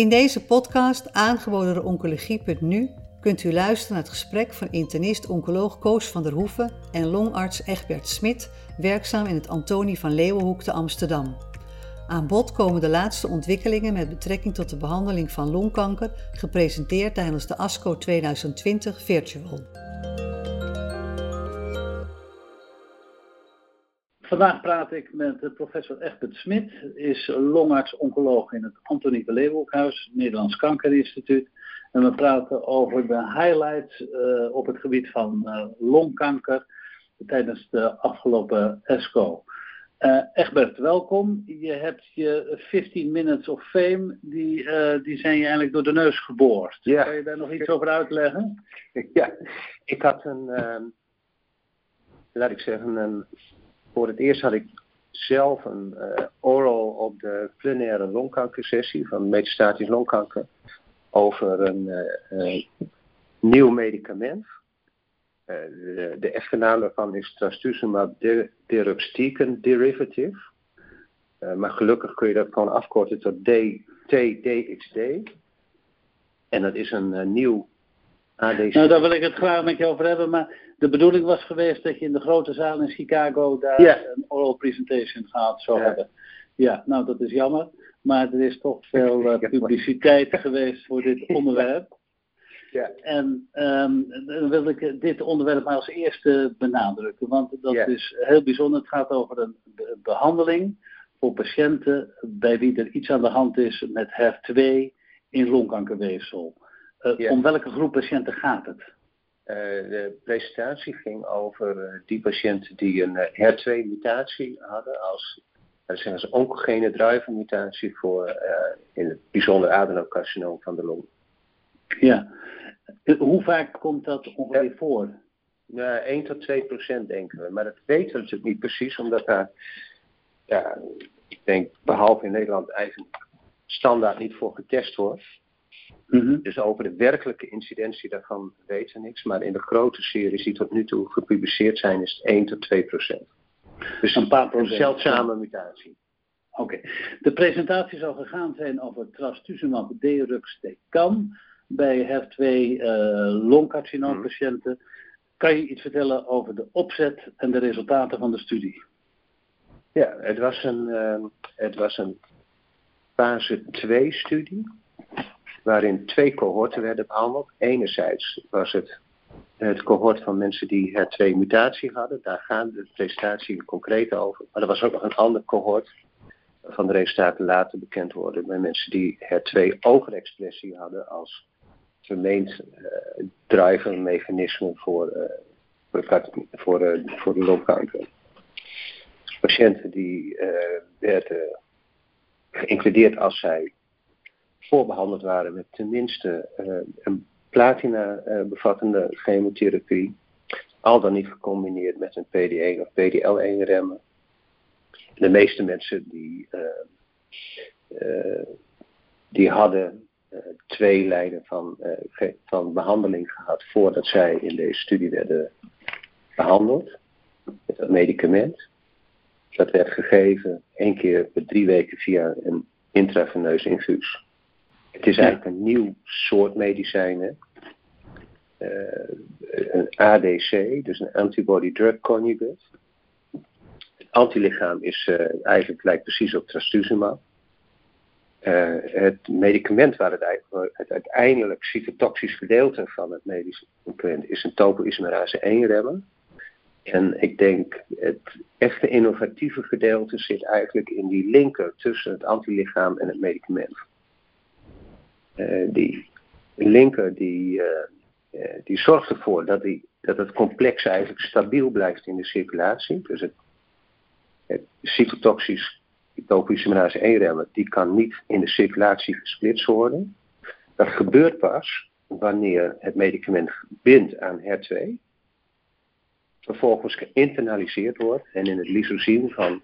In deze podcast, aangeboden door Oncologie.nu, kunt u luisteren naar het gesprek van internist-oncoloog Koos van der Hoeven en longarts Egbert Smit, werkzaam in het Antonie van Leeuwenhoek te Amsterdam. Aan bod komen de laatste ontwikkelingen met betrekking tot de behandeling van longkanker, gepresenteerd tijdens de ASCO 2020 Virtual. Vandaag praat ik met professor Egbert Smit, is longarts-oncoloog in het Antonie van Leeuwenhoekhuis, Nederlands Kankerinstituut. En we praten over de highlights uh, op het gebied van uh, longkanker tijdens de afgelopen ESCO. Uh, Egbert, welkom. Je hebt je 15 minutes of fame, die, die zijn je eigenlijk door de neus geboord. Ja. Kan je daar nog iets over uitleggen? Ja, ik had een, ehm, laat ik zeggen, een voor het eerst had ik zelf een uh, oral op de plenaire longkankersessie van metastatisch longkanker over een uh, uh, nieuw medicament. de, de echte naam daarvan is trastuzumab deruxtecan derivative. maar gelukkig kun je dat gewoon afkorten tot TDXD. En dat is een nieuw ADC. Nou, daar wil ik het graag met je over hebben, maar de bedoeling was geweest dat je in de grote zaal in Chicago daar een oral presentation gehad zou hebben. Ja, nou dat is jammer. Maar er is toch veel uh, publiciteit geweest voor dit onderwerp. Ja. En um, dan wil ik dit onderwerp maar als eerste benadrukken. Want dat is heel bijzonder. Het gaat over een behandeling voor patiënten bij wie er iets aan de hand is met HER2 in longkankerweefsel. Uh, Om welke groep patiënten gaat het? Eh, de presentatie ging over eh, die patiënten die een eh, HER2-mutatie hadden als dat is een oncogene driver-mutatie voor in het bijzonder adenocarcinoom van de long. Ja, hoe vaak komt dat ongeveer ja. voor? Ja, 1 tot 2 procent denken we. Maar dat weten we natuurlijk niet precies, omdat daar, ja, ik denk, behalve in Nederland eigenlijk standaard niet voor getest wordt. Mhm. Dus over de werkelijke incidentie daarvan weten we niks. Maar in de grote series die tot nu toe gepubliceerd zijn, is het 1 tot 2 procent. Dus een paar procent. Een zeldzame mutatie. Oké. De presentatie zal gegaan zijn over trastuzumab deruxtecan bij HER2 uh, longcarcinoompatiënten. Mm. Kan je iets vertellen over de opzet en de resultaten van de studie? Ja, het was een, uh, het was een fase 2 studie waarin twee cohorten werden behandeld. Enerzijds was het het cohort van mensen die HER2-mutatie hadden. Daar gaan de presentatie concreet over. Maar er was ook nog een ander cohort van de resultaten later bekend worden bij mensen die HER2-overexpressie hadden als vermeend uh, drivermechanisme voor, uh, voor, voor, uh, voor de longkanker. Patiënten die werden geïncludeerd als zij voorbehandeld waren met tenminste uh, een platina uh, bevattende chemotherapie, al dan niet gecombineerd met een PD1 of PDL1 remmen. De meeste mensen die, uh, die hadden twee lijnen van, van behandeling gehad voordat zij in deze studie werden behandeld met dat medicament. Dat werd gegeven één keer per drie weken via een intraveneus infuus. Het is eigenlijk een nieuw soort medicijnen. Uh, een ADC, dus een antibody drug conjugate. Het antilichaam is uh, eigenlijk lijkt precies op trastuzumab. Uh, het medicament waar het, eigenlijk, het uiteindelijk cytotoxisch gedeelte van het medicament is een topoisomerase 1 remmer. En ik denk het echte innovatieve gedeelte zit eigenlijk in die linker tussen het antilichaam en het medicament. Eh, die linker die, eh, eh, die zorgt ervoor dat, die, dat het complex eigenlijk stabiel blijft in de circulatie. Dus het, het cytotoxisch topoisomerase 1-remmer, die kan niet in de circulatie gesplitst worden. Dat gebeurt pas wanneer het medicament bindt aan HER2, vervolgens geïnternaliseerd wordt en in het lysosien van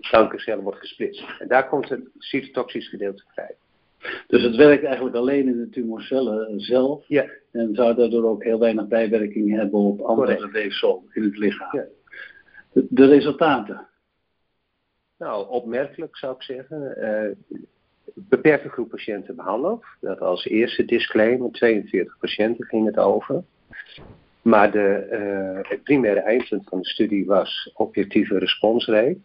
kankercellen wordt gesplitst. En daar komt het cytotoxisch gedeelte vrij. Dus het werkt eigenlijk alleen in de tumorcellen zelf. Ja. En zou daardoor ook heel weinig bijwerking hebben op andere weefsel in het lichaam. Ja. De, resultaten? Nou, opmerkelijk zou ik zeggen. Uh, beperkte groep patiënten behandeld. Dat als eerste disclaimer, 42 patiënten ging het over. Maar de, uh, het primaire eindpunt van de studie was objectieve responsrate.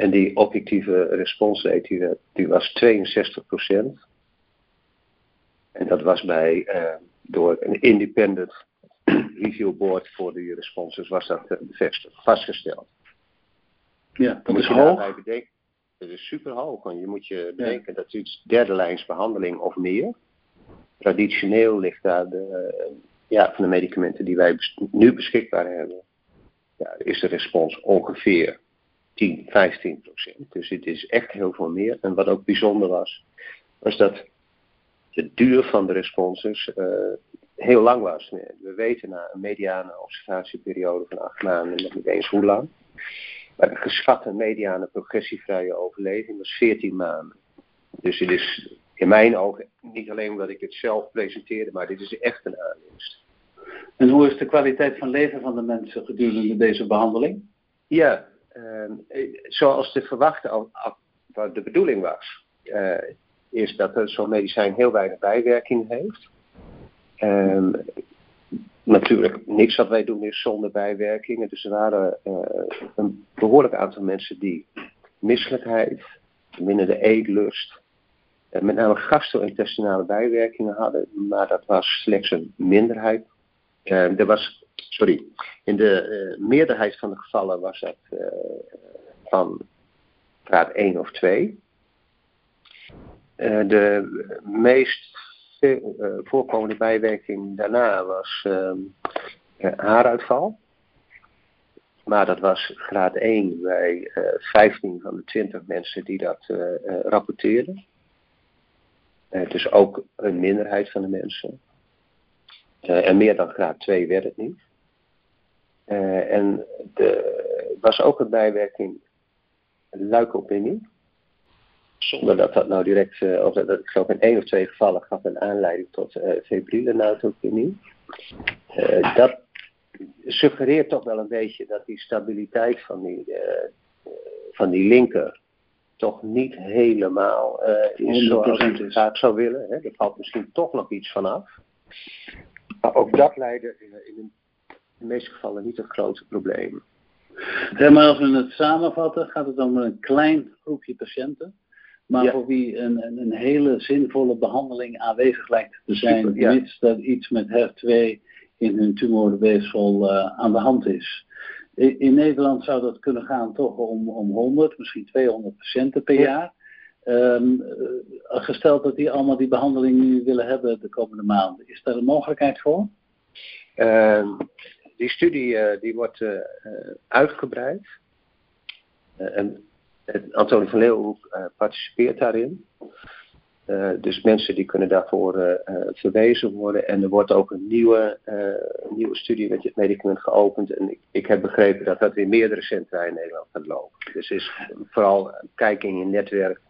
En die objectieve responsrate die, die was 62% En dat was bij, uh, door een independent review board voor de responses was dat bevestigd, vastgesteld. Ja, dat is hoog. Dat is super hoog. Want je moet je bedenken dat iets derde lijns behandeling of meer. Traditioneel ligt daar de, ja, van de medicamenten die wij nu beschikbaar hebben. Ja, is de respons ongeveer 10, 15 procent. Dus het is echt heel veel meer. En wat ook bijzonder was, was dat de duur van de responses uh, heel lang was. We weten na een mediane observatieperiode van acht maanden nog niet eens hoe lang. Maar de geschatte mediane progressievrije overleving was 14 maanden. Dus het is in mijn ogen niet alleen omdat ik het zelf presenteerde, maar dit is echt een aanwinst. En hoe is de kwaliteit van leven van de mensen gedurende deze behandeling? Ja, zoals te verwachten, wat de bedoeling was, uh, is dat zo'n medicijn heel weinig bijwerking heeft. Uh, natuurlijk, niks wat wij doen is zonder bijwerkingen. Dus er waren uh, een behoorlijk aantal mensen die misselijkheid, minder de eetlust, met name gastro-intestinale bijwerkingen hadden, maar dat was slechts een minderheid. Uh, er was, sorry, in de meerderheid van de gevallen was dat van graad 1 of 2. de meest uh, voorkomende bijwerking daarna was uh, haaruitval. Maar dat was graad 1 bij uh, eh, 15 van de 20 mensen die dat rapporteerden. dus ook een minderheid van de mensen. en meer dan graad 2 werd het niet. En er was ook een bijwerking leukopinie zonder dat dat nou direct, uh, of dat, dat, ik geloof in één of twee gevallen gaf een aanleiding tot uh, febrile neutropenie. Uh, dat suggereert toch wel een beetje dat die stabiliteit van die, van die linker toch niet helemaal is zoals ik graag zou willen. Hè. Er valt misschien toch nog iets vanaf. Maar ook dat leidde in de meeste gevallen niet tot grote problemen. Ja, maar als we het samenvatten, gaat het om een klein groepje patiënten maar voor wie een, een, een, hele zinvolle behandeling aanwezig lijkt te zijn, Super, ja. mits dat iets met HER2 in hun tumorweefsel uh, aan de hand is. In, in, Nederland zou dat kunnen gaan toch om, om 100, misschien 200 patiënten per jaar. Um, gesteld dat die allemaal die behandeling nu willen hebben de komende maanden, is daar een mogelijkheid voor? Uh, die studie uh, die wordt uitgebreid. en Antonie van Leeuwenhoek participeert daarin. Dus mensen die kunnen daarvoor verwezen worden. En er wordt ook een nieuwe, nieuwe studie met het medicament geopend. En ik, ik, heb begrepen dat dat in meerdere centra in Nederland gaat lopen. Dus is vooral kijken in je netwerk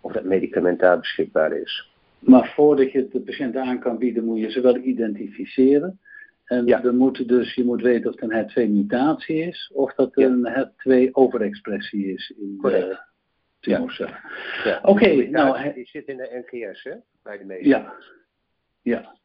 of dat medicament daar beschikbaar is. Maar voordat je het de patiënt aan kan bieden, moet je ze wel identificeren. En ja. dan moet dus, je moet weten of het een HER2-mutatie is of dat het een HER2-overexpressie is in de tumorcellen. Ja. ja. Oké, okay, nou... Die zit in de NGS, hè? Bij de meeste. Ja. Ja.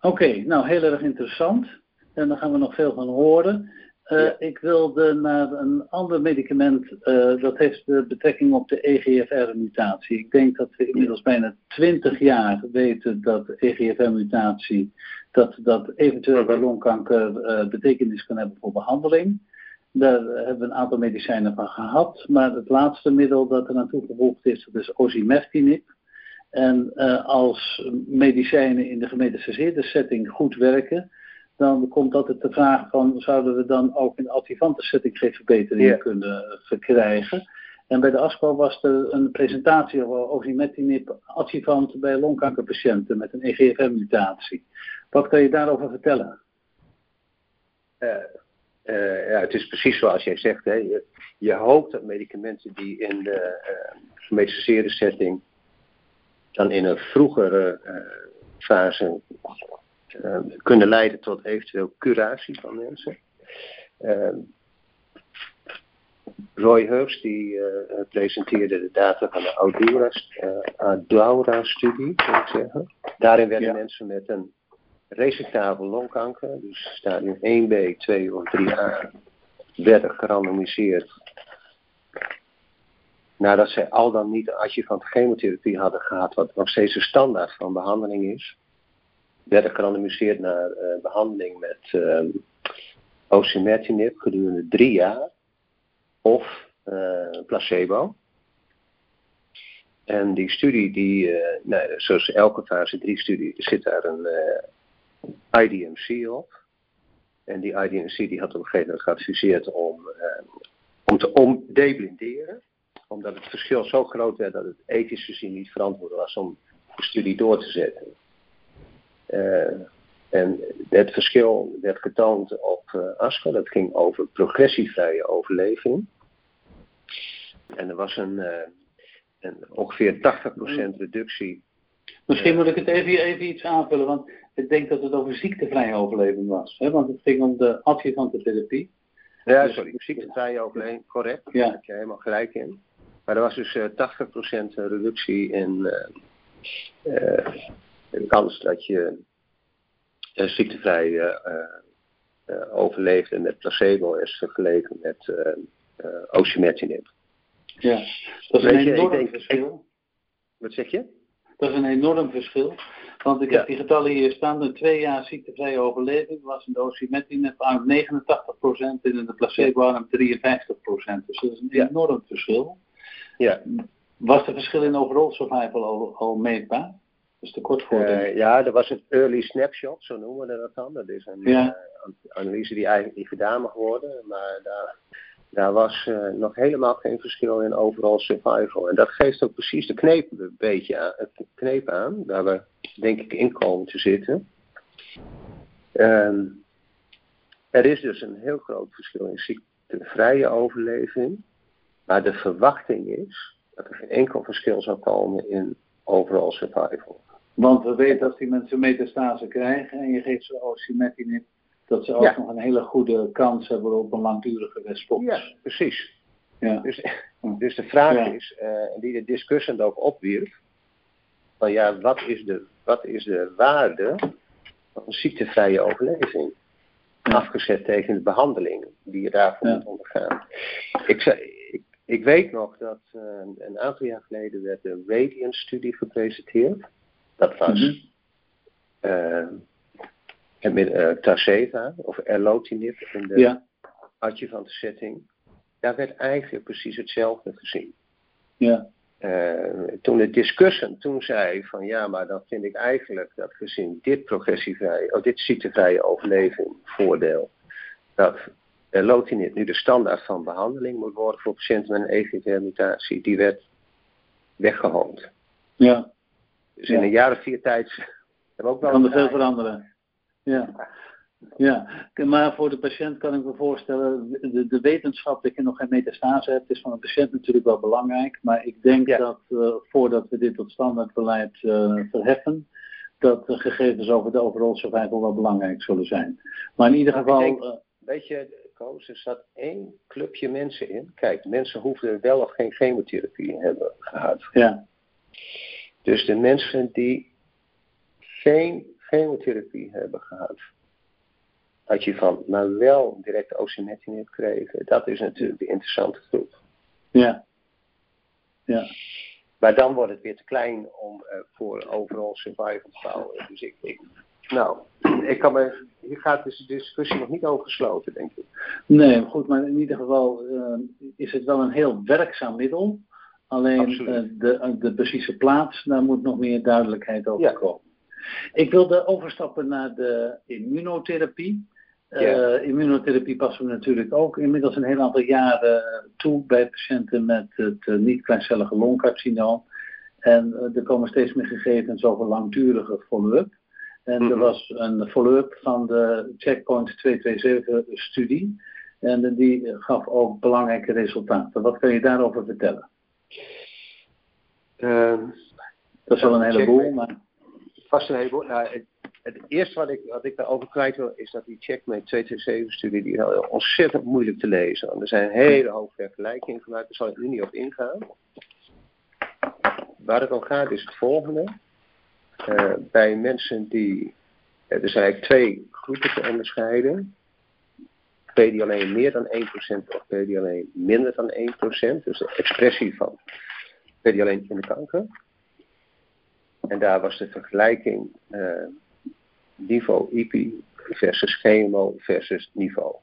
Oké, nou heel erg interessant. En daar gaan we nog veel van horen. Uh, ja. Ik wilde naar een ander medicament, uh, dat heeft de betrekking op de EGFR-mutatie. Ik denk dat we inmiddels bijna 20 jaar weten dat EGFR-mutatie dat dat eventueel bij longkanker uh, betekenis kan hebben voor behandeling. Daar hebben we een aantal medicijnen van gehad, maar het laatste middel dat er aan toegevoegd is, dat is osimertinib. En als medicijnen in de gemetastaseerde setting goed werken, dan komt altijd de vraag van, zouden we dan ook in de adjuvante setting geen verbetering kunnen verkrijgen? En bij de ASCO was er een presentatie over osimertinib adjuvant bij longkankerpatiënten met een EGFR-mutatie. Wat kan je daarover vertellen? Uh, uh, ja, het is precies zoals jij zegt. Hè. Je, je hoopt dat medicamenten die in de uh, setting dan in een vroegere fase kunnen leiden tot eventueel curatie van mensen. Roy Hurst die presenteerde de data van de Adoura-studie, moet ik zeggen. Daarin werden mensen met een resectabel longkanker, dus stadium 1b, 2 of 3a, werden gerandomiseerd nadat zij al dan niet een adjuvant chemotherapie hadden gehad, wat nog steeds de standaard van behandeling is, werden gerandomiseerd naar uh, behandeling met uh, osimertinib gedurende drie jaar of uh, placebo. En die studie, die, nou, zoals elke fase 3 studie, zit daar een IDMC op. En die IDMC die had op een gegeven moment geadviseerd om, om te om deblinderen omdat het verschil zo groot werd dat het ethisch gezien niet verantwoord was om de studie door te zetten. Uh, en het verschil werd getoond op uh, ASCO, dat ging over progressievrije overleving. En er was een, uh, een ongeveer 80% reductie. Misschien moet ik het even, even iets aanvullen, want ik denk dat het over ziektevrije overleving was. Hè? Want het ging om de adjuvante therapie. Ja, sorry, ziektevrije overleving, correct. Ja. Daar heb je helemaal gelijk in. Maar er was dus uh, eh, 80% reductie in uh, de kans dat je ziektevrij overleefde met placebo is vergeleken met uh, osimertinib. Ja, dat is een enorm denk, verschil. wat zeg je? Dat is een enorm verschil. Want ik heb die getallen hier staan. De twee jaar ziektevrije overleving was in de osimertinib arm 89% en in de placebo arm 53%. Dus dat is een enorm verschil. Ja. Was er verschil in overall survival al, al meetbaar? Dus te kort voor. Uh, ja, er was een early snapshot, zo noemen we dat dan. Dat is een ja. uh, analyse die eigenlijk niet gedaan mag worden. Maar daar, daar was uh, nog helemaal geen verschil in overall survival. En dat geeft ook precies de kneep een beetje aan, het kneep aan, waar we denk ik in komen te zitten. Um, er is dus een heel groot verschil in ziektevrije overleving maar de verwachting is dat er geen enkel verschil zal komen in overall survival. Want we weten dat die mensen metastase krijgen en je geeft ze osimertinib, dat ze ook nog een hele goede kans hebben op een langdurige respons. Ja, precies. Ja. Dus, dus de vraag is, uh, die de discussant ook opwierp, van ja, wat is de, wat is de waarde van een ziektevrije overleving? Afgezet tegen de behandeling die je daarvoor moet ondergaan. Ik, zei, ik weet nog dat uh, een aantal jaar geleden werd de Radiant-studie gepresenteerd. Dat was mm -hmm. uh, of erlotinib in de ja. adjuvante setting. Daar werd eigenlijk precies hetzelfde gezien. Ja. toen de discussant toen zei van ja, maar dan vind ik eigenlijk dat gezien dit progressievrije, of dit ziektevrije overleving voordeel, dat lotinib nu de standaard van behandeling moet worden voor patiënten met een EGFR-mutatie, die werd weggehoond. Ja. Dus in een jaar of vier tijd hebben we ook wel... Kan er veel veranderen. Ja. Ja, maar voor de patiënt kan ik me voorstellen, de, de wetenschap dat je nog geen metastase hebt, is van de patiënt natuurlijk wel belangrijk. Maar ik denk dat uh, voordat we dit tot standaardbeleid uh, verheffen, dat de gegevens over de overall survival wel belangrijk zullen zijn. Maar in ieder geval. Denk, uh, weet je, er zat één clubje mensen in. Kijk, mensen hoefden wel of geen chemotherapie hebben gehad. Ja. Dus de mensen die geen chemotherapie hebben gehad, had je van, maar wel direct osimertinib kregen, dat is natuurlijk de interessante groep. Ja. Ja. Maar dan wordt het weer te klein om uh, voor overal survival te bouwen. Dus ik, ik nou, ik kan me, hier gaat dus de discussie nog niet over gesloten, denk ik. Nee, goed, maar in ieder geval uh, is het wel een heel werkzaam middel. Alleen uh, de, de precieze plaats, daar moet nog meer duidelijkheid over ja. komen. Ik wilde overstappen naar de immunotherapie. Ja. Uh, immunotherapie passen we natuurlijk ook inmiddels een heel aantal jaren toe bij patiënten met het niet-kleincellige longcarcinoom. En er komen steeds meer gegevens over langdurige follow-up. En er mhm. was een follow-up van de Checkpoint 227-studie. En die gaf ook belangrijke resultaten. Wat kan je daarover vertellen? Uh, dat is wel een heleboel, maar... Vast een heleboel. Nou, het eerste wat ik, wat ik daarover kwijt wil, is dat die Checkmate 227-studie, die is ontzettend moeilijk te lezen. Er zijn hele hoge vergelijkingen gemaakt, daar zal ik nu niet op ingaan. Waar het om gaat is het volgende. Uh, bij mensen die, er zijn eigenlijk twee groepen te onderscheiden. Die alleen meer dan 1% of die alleen minder dan 1%. Dus de expressie van die alleen in de kanker. En daar was de vergelijking uh, niveau IPI versus chemo versus niveau.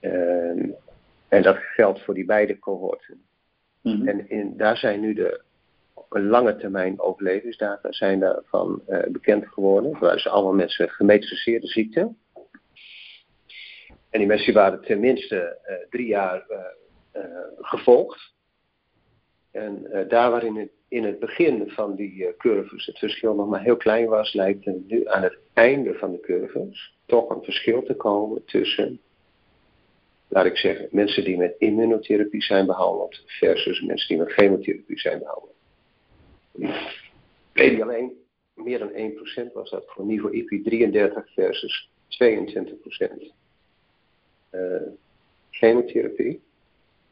Uh, en dat geldt voor die beide cohorten. Mm En in, daar zijn nu de lange termijn overlevingsdata zijn daarvan uh, bekend geworden. Dat zijn allemaal mensen met gemetastaseerde ziekte. En die mensen waren tenminste uh, drie jaar uh, gevolgd. En daar waarin in het begin van die curves het verschil nog maar heel klein was, lijkt er nu aan het einde van de curves toch een verschil te komen tussen laat ik zeggen, mensen die met immunotherapie zijn behandeld versus mensen die met chemotherapie zijn behandeld. Weet je alleen, meer dan 1% was dat voor niveau IP 33 versus 22% uh, chemotherapie.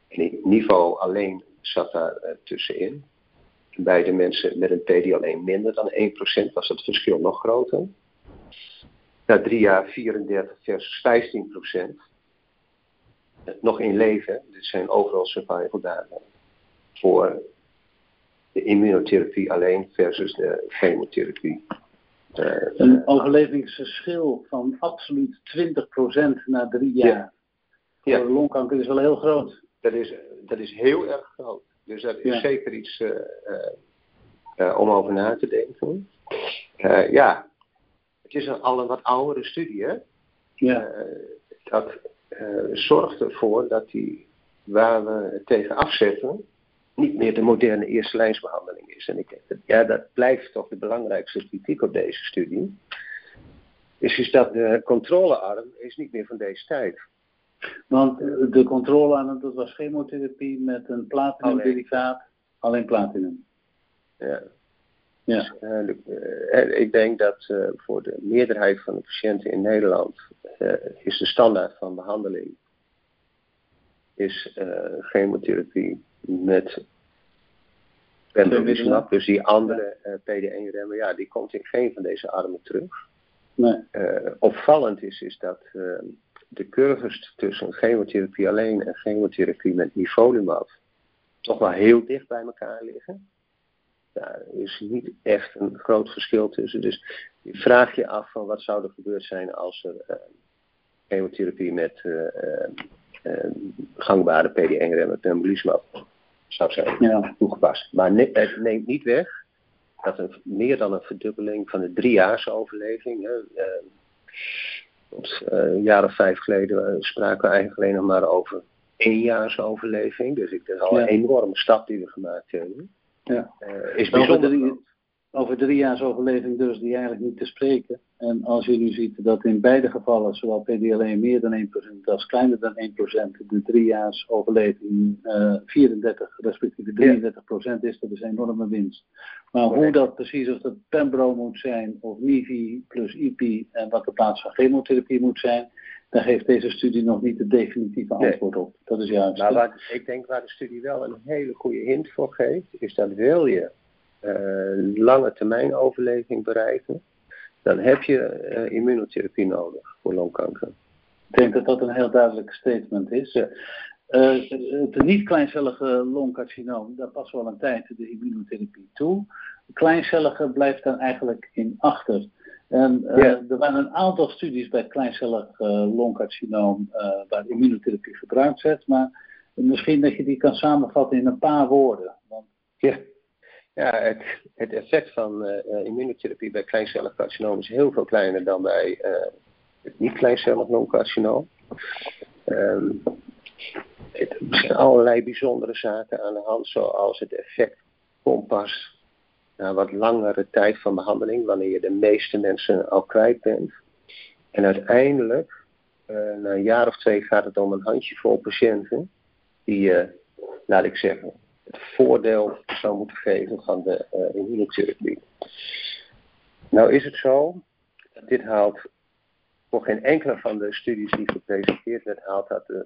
En niveau alleen zat daar uh, tussenin. Bij de mensen met een PD alleen minder dan 1% was het verschil nog groter. Na drie jaar 34 versus 15% nog in leven. Dit zijn overal survival data. Voor de immunotherapie alleen versus de chemotherapie. Uh, een overlevingsverschil van absoluut 20% na drie jaar. Ja. Voor longkanker is wel heel groot. Dat is, dat is heel erg groot. Dus dat is zeker iets uh, uh, om over na te denken. ja, het is een, al een wat oudere studie, hè? Ja. dat zorgt ervoor dat die, waar we tegen afzetten, niet meer de moderne eerste lijnsbehandeling is. En ik ja, dat blijft toch de belangrijkste kritiek op deze studie. Is, is dat de controlearm is niet meer van deze tijd. Want de controlearm, dat was chemotherapie met een platinum-derivaat, alleen platinum. Ja. Ja. Dus, uh, ik denk dat uh, voor de meerderheid van de patiënten in Nederland uh, is de standaard van behandeling is chemotherapie met Dus die andere PD-1-remmer, ja, die komt in geen van deze armen terug. Nee. opvallend is, is dat de curves tussen chemotherapie alleen en chemotherapie met nivolumab toch wel heel dicht bij elkaar liggen daar is niet echt een groot verschil tussen. Dus je vraagt je af van wat zou er gebeurd zijn als er uh, chemotherapie met uh, uh, gangbare PD-1-remmer pembrolizumab zou zijn ja. toegepast. Maar ne het neemt niet weg dat een, meer dan een verdubbeling van de driejaarsoverleving. tot een jaar of vijf geleden spraken we eigenlijk alleen nog maar over éénjaarsoverleving. Dus ik, dat is al een enorme stap die we gemaakt hebben. Ja. Uh, is bijzonder. Over drie, jaar overleving dus die eigenlijk niet te spreken. En als je nu ziet dat in beide gevallen, zowel PDL1 meer dan 1% als kleiner dan 1%, de drie jaar overleving uh, 34 respectieve 33% is, dat is een enorme winst. Maar hoe dat precies, of dat Pembro moet zijn, of MIVI plus IP en wat de plaats van chemotherapie moet zijn, daar geeft deze studie nog niet het definitieve antwoord op. Dat is juist. Maar ik denk waar de studie wel een hele goede hint voor geeft, is dat wil je uh, lange termijn overleving bereiken, dan heb je uh, immunotherapie nodig voor longkanker. Ik denk dat dat een heel duidelijk statement is. Ja. Uh, het niet-kleincellige longcarcinoom, daar past wel een tijd de immunotherapie toe. Kleincellige blijft dan eigenlijk in achter. En uh, er waren een aantal studies bij kleincellig uh, longcarcinoom waar immunotherapie gebruikt werd, maar misschien dat je die kan samenvatten in een paar woorden. Want... Ja, ja het, het effect van immunotherapie bij kleincellig carcinoom is heel veel kleiner dan bij het niet-kleincellig longcarcinoom. Um, er zijn allerlei bijzondere zaken aan de hand, zoals het effect kompas na wat langere tijd van behandeling, wanneer je de meeste mensen al kwijt bent. En uiteindelijk, uh, na een jaar of twee, gaat het om een handjevol patiënten die je, laat ik zeggen, het voordeel zou moeten geven van de uh. Nou is het zo, dit haalt voor geen enkele van de studies die gepresenteerd werd, haalt dat de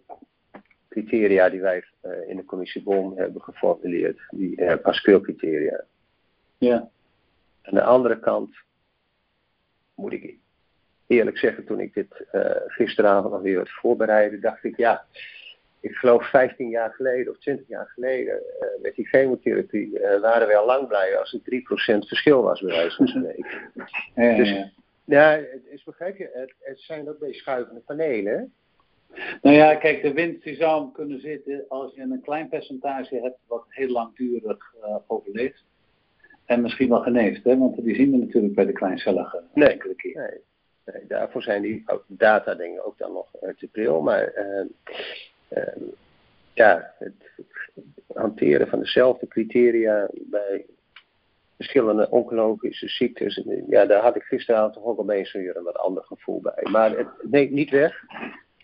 criteria die wij uh, in de commissie BOM hebben geformuleerd, die uh, Pascal-criteria. Ja. Aan de andere kant moet ik eerlijk zeggen, toen ik dit uh, gisteravond nog weer wat voorbereidde, dacht ik, ja, ik geloof 15 jaar geleden of 20 jaar geleden uh, met die chemotherapie uh, waren we al lang blij als er 3% verschil was bij wijze van spreken. Ja, Dus- ja. Ja, het is begrijp je, het, het zijn ook meeschuivende panelen. Nou ja, kijk, de winst die zou kunnen zitten als je een klein percentage hebt wat heel langdurig eh, overleeft. En misschien wel geneest, hè? want die zien we natuurlijk bij de kleincellige Nee. enkele keer. Nee, nee, daarvoor zijn die data dingen ook dan nog eh, te pril. Maar eh, eh, ja, het, hanteren van dezelfde criteria bij verschillende oncologische ziektes. Ja, daar had ik gisteravond toch ook opeens weer een wat ander gevoel bij. Maar het neemt niet weg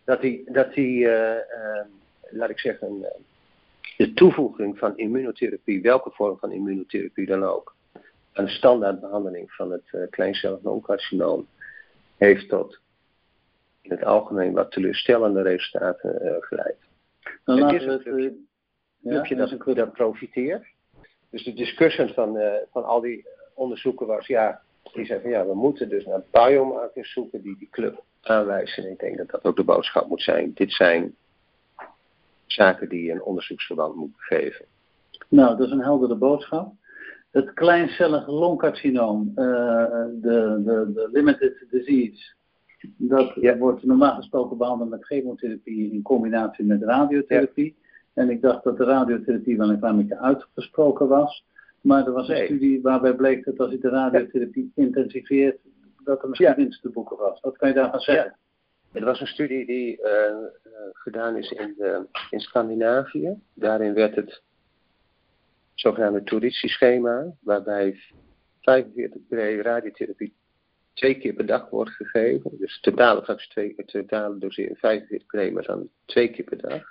dat die, dat die eh, eh, laat ik zeggen, eh, de toevoeging van immunotherapie, welke vorm van immunotherapie dan ook, aan de standaardbehandeling van het kleincellig non-carcinoom, heeft tot in het algemeen wat teleurstellende resultaten eh, geleid. Dan laten is een het. clubje. ja, clubje dat is dat, een club. dat profiteert. Dus de discussie van, eh, van al die onderzoeken was, ja, die zeggen van ja, we moeten dus naar biomarkers zoeken die die club aanwijzen. En ik denk dat dat ook de boodschap moet zijn. Dit zijn zaken die je een onderzoeksverband moet geven. Nou, dat is een heldere boodschap. Het kleincellig longcarcinoom, eh, de, de, de limited disease, dat Ja. wordt normaal gesproken behandeld met chemotherapie in combinatie met radiotherapie. En ik dacht dat de radiotherapie wel een klein beetje uitgesproken was. Maar er was een Nee. studie waarbij bleek dat als je de radiotherapie intensiveert, dat er misschien winst te boeken was. Wat kan je daarvan zeggen? Er was een studie die eh, eh, gedaan is in, de, in Scandinavië. Daarin werd het zogenaamde Tourici-schema, waarbij 45 pre radiotherapie twee keer per dag wordt gegeven. Dus totale fractie twee, totale dosering 45 pre, maar dan twee keer per dag.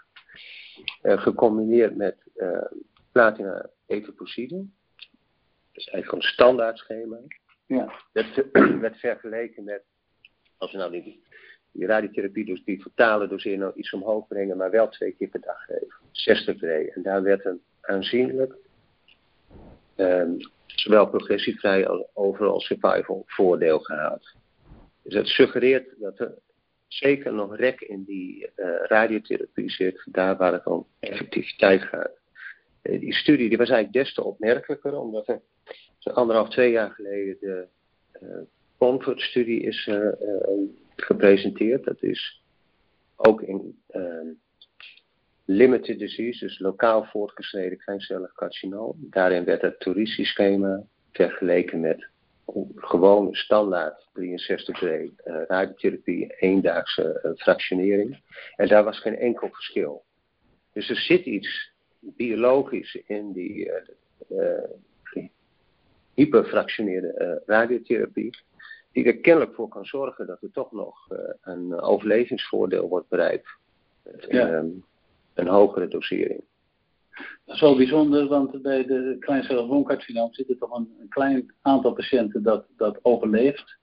Eh, gecombineerd met eh, platina etoposide. Dat is eigenlijk een standaard schema. Ja. Dat werd vergeleken met, als we nou die, die radiotherapie, dus die totale dosering nou iets omhoog brengen, maar wel twee keer per dag geven. 60 pre. En daar werd een aanzienlijk, ehm, zowel progressievrij als overal survival voordeel gehaald. Dus dat suggereert dat er zeker nog rek in die eh, radiotherapie zit, daar waar het om effectiviteit gaat. Eh, die studie die was eigenlijk des te opmerkelijker, omdat er anderhalf, twee jaar geleden de eh Comfort-studie is gepresenteerd. Dat is ook in limited disease, dus lokaal voortgeschreden kleincellig carcinoom. Daarin werd het Tourisi-schema vergeleken met gewone standaard 63 uh, radiotherapie, eendaagse uh, fractionering. En daar was geen enkel verschil. Dus er zit iets biologisch in die uh, hyperfractioneerde radiotherapie, die er kennelijk voor kan zorgen dat er toch nog een overlevingsvoordeel wordt bereikt. Ja. een, een hogere dosering. Dat is wel bijzonder, want bij de kleincellig longcarcinoom zit er toch een, een klein aantal patiënten dat, dat overleeft.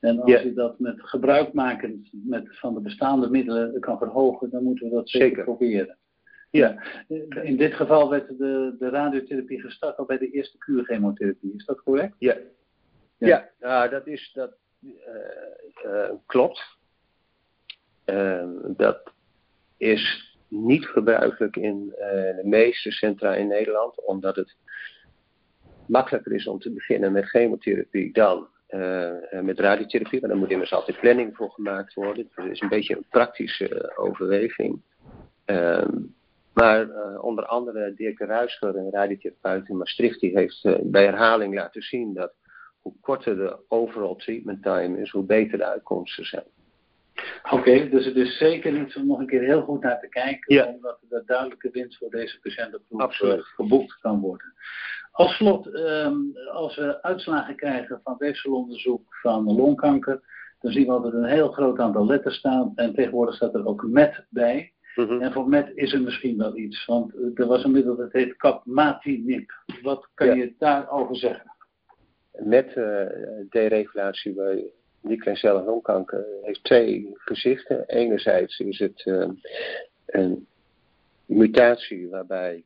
En als Ja. je dat met gebruik maken met, van de bestaande middelen kan verhogen, dan moeten we dat zeker, Zeker. proberen. Ja. In dit geval werd de, de radiotherapie gestart al bij de eerste kuurchemotherapie. Is dat correct? Ja, Ja. ja. nou, dat is dat eh, eh, klopt. Eh, dat is niet gebruikelijk in eh, de meeste centra in Nederland, omdat het makkelijker is om te beginnen met chemotherapie dan eh, met radiotherapie. Maar daar moet immers altijd planning voor gemaakt worden. Dat is een beetje een praktische eh, overweging. Ehm, maar eh, onder andere Dirk Ruischer, een radiotherapeut in Maastricht, die heeft eh, bij herhaling laten zien dat hoe korter de overall treatment time is, hoe beter de uitkomsten zijn. Oké, dus het is zeker iets om nog een keer heel goed naar te kijken, Ja. omdat er duidelijke winst voor deze patiëntengroep Absoluut. eh, geboekt kan worden. Als slot, ehm, als we uitslagen krijgen van weefselonderzoek van longkanker, dan zien we altijd een heel groot aantal letters staan en tegenwoordig staat er ook MET bij. Mhm. En voor MET is er misschien wel iets, want eh, er was een middel dat heet capmatinib. Wat kan Ja. je daarover zeggen? met deregulatie bij niet-kleincellig heeft twee gezichten. Enerzijds is het een mutatie waarbij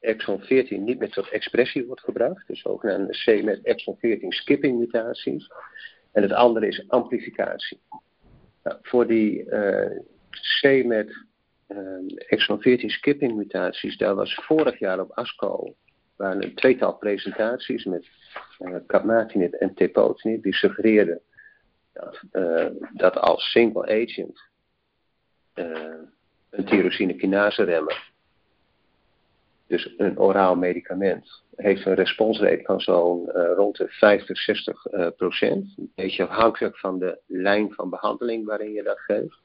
exon 14 niet meer tot expressie wordt gebracht. Dus ook een C met exon 14 skipping mutaties. En het andere is amplificatie. Nou, voor die uh, C met uh, exon 14 skipping mutaties, daar was vorig jaar op ASCO waren een tweetal presentaties met uh, en tepotinib die suggereerden dat, dat als single agent een tyrosine remmer dus een oraal medicament heeft een responsrate van zo'n uh, rond de 50, 60 uh, procent. Een beetje afhankelijk van de lijn van behandeling waarin je dat geeft.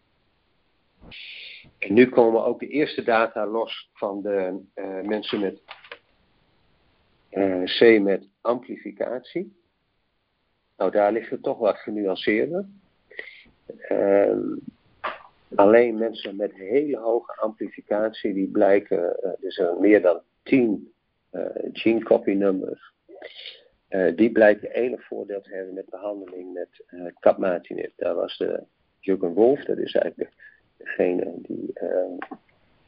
En nu komen ook de eerste data los van de mensen met C met amplificatie. Nou, daar ligt het toch wat genuanceerder. Ehm, Alleen mensen met hele hoge amplificatie, die blijken, uh, dus er meer dan 10 uh, eh, gene copy numbers, uh, die blijken enig voordeel te hebben met behandeling met capmatinib. Daar was de Jürgen Wolf, dat is eigenlijk degene die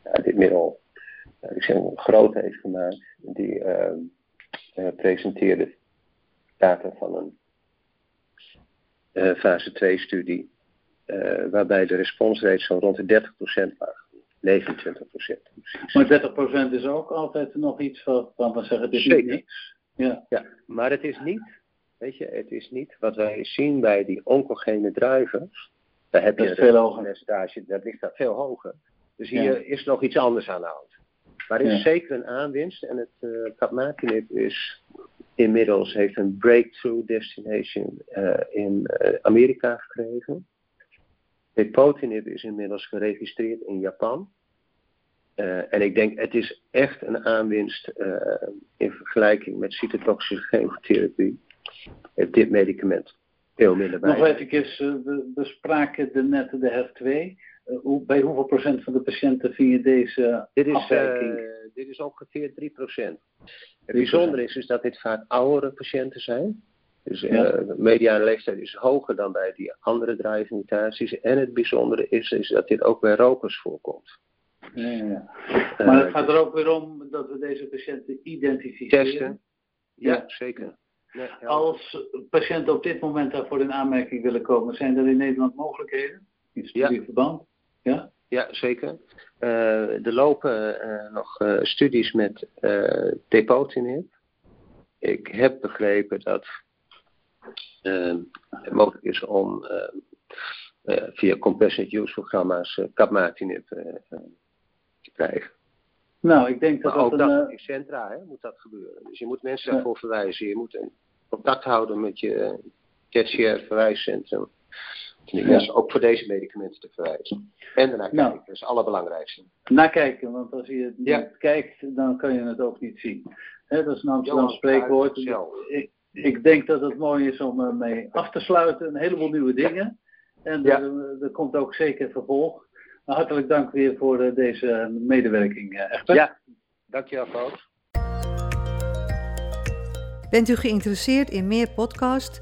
ja, dit middel ik zeg, groot heeft gemaakt, die presenteerde data van een fase 2 studie uh, waarbij de responsrate zo rond de 30% was. 29%. Maar 30% is ook altijd nog iets van we zeggen, dit is Zeker. niks. Ja. ja, maar het is niet, weet je, het is niet wat wij zien bij die oncogene druivens. Daar heb je een veel percentage, dat ligt daar veel hoger. Dus hier ja. is nog iets anders aan de hand. Maar er is ja. zeker een aanwinst en het uh, is inmiddels heeft een breakthrough destination uh, in uh, Amerika gekregen. Tepotinib is inmiddels geregistreerd in Japan. Uh, en ik denk, het is echt een aanwinst in vergelijking met cytotoxische chemotherapie. Dit medicament veel minder bij. Nog even, we bespraken de net de HER2. Uh, hoe, bij hoeveel procent van de patiënten vind je deze dit is, afwijking? dit is ongeveer 3 procent. Het bijzondere is, is dat dit vaak oudere patiënten zijn. Dus ja. uh, mediane leeftijd is hoger dan bij die andere drive En het bijzondere is, is dat dit ook bij rokers voorkomt. Ja, ja. Uh, maar het gaat er ook weer om dat we deze patiënten identificeren. Testen. Ja, zeker. Ja, Als patiënten op dit moment daarvoor in aanmerking willen komen, zijn er in Nederland mogelijkheden? In studieverband? Ja? Ja, zeker. Uh, er lopen nog studies met depotinib. Ik heb begrepen dat uh, het mogelijk is om uh, uh, via compassionate use programma's uh, capmatinib te krijgen. Nou, ik denk dat maar dat ook een, dat in centra hè, moet dat gebeuren. Dus je moet mensen daarvoor verwijzen. Je moet contact houden met je tertiair verwijscentrum. Mensen ook voor deze medicamenten te verwijzen. En daarna nou, kijken, dat is het allerbelangrijkste. Nakijken, want als je het niet ja. kijkt, dan kan je het ook niet zien. He, dat is een Amsterdam spreekwoord. Ik, ik denk dat het mooi is om ermee af te sluiten. Een heleboel nieuwe dingen. En ja. er, er, komt ook zeker vervolg. Hartelijk dank weer voor uh, deze medewerking, uh, Egbert. Ja, dankjewel, Paul. Bent u geïnteresseerd in meer podcasts?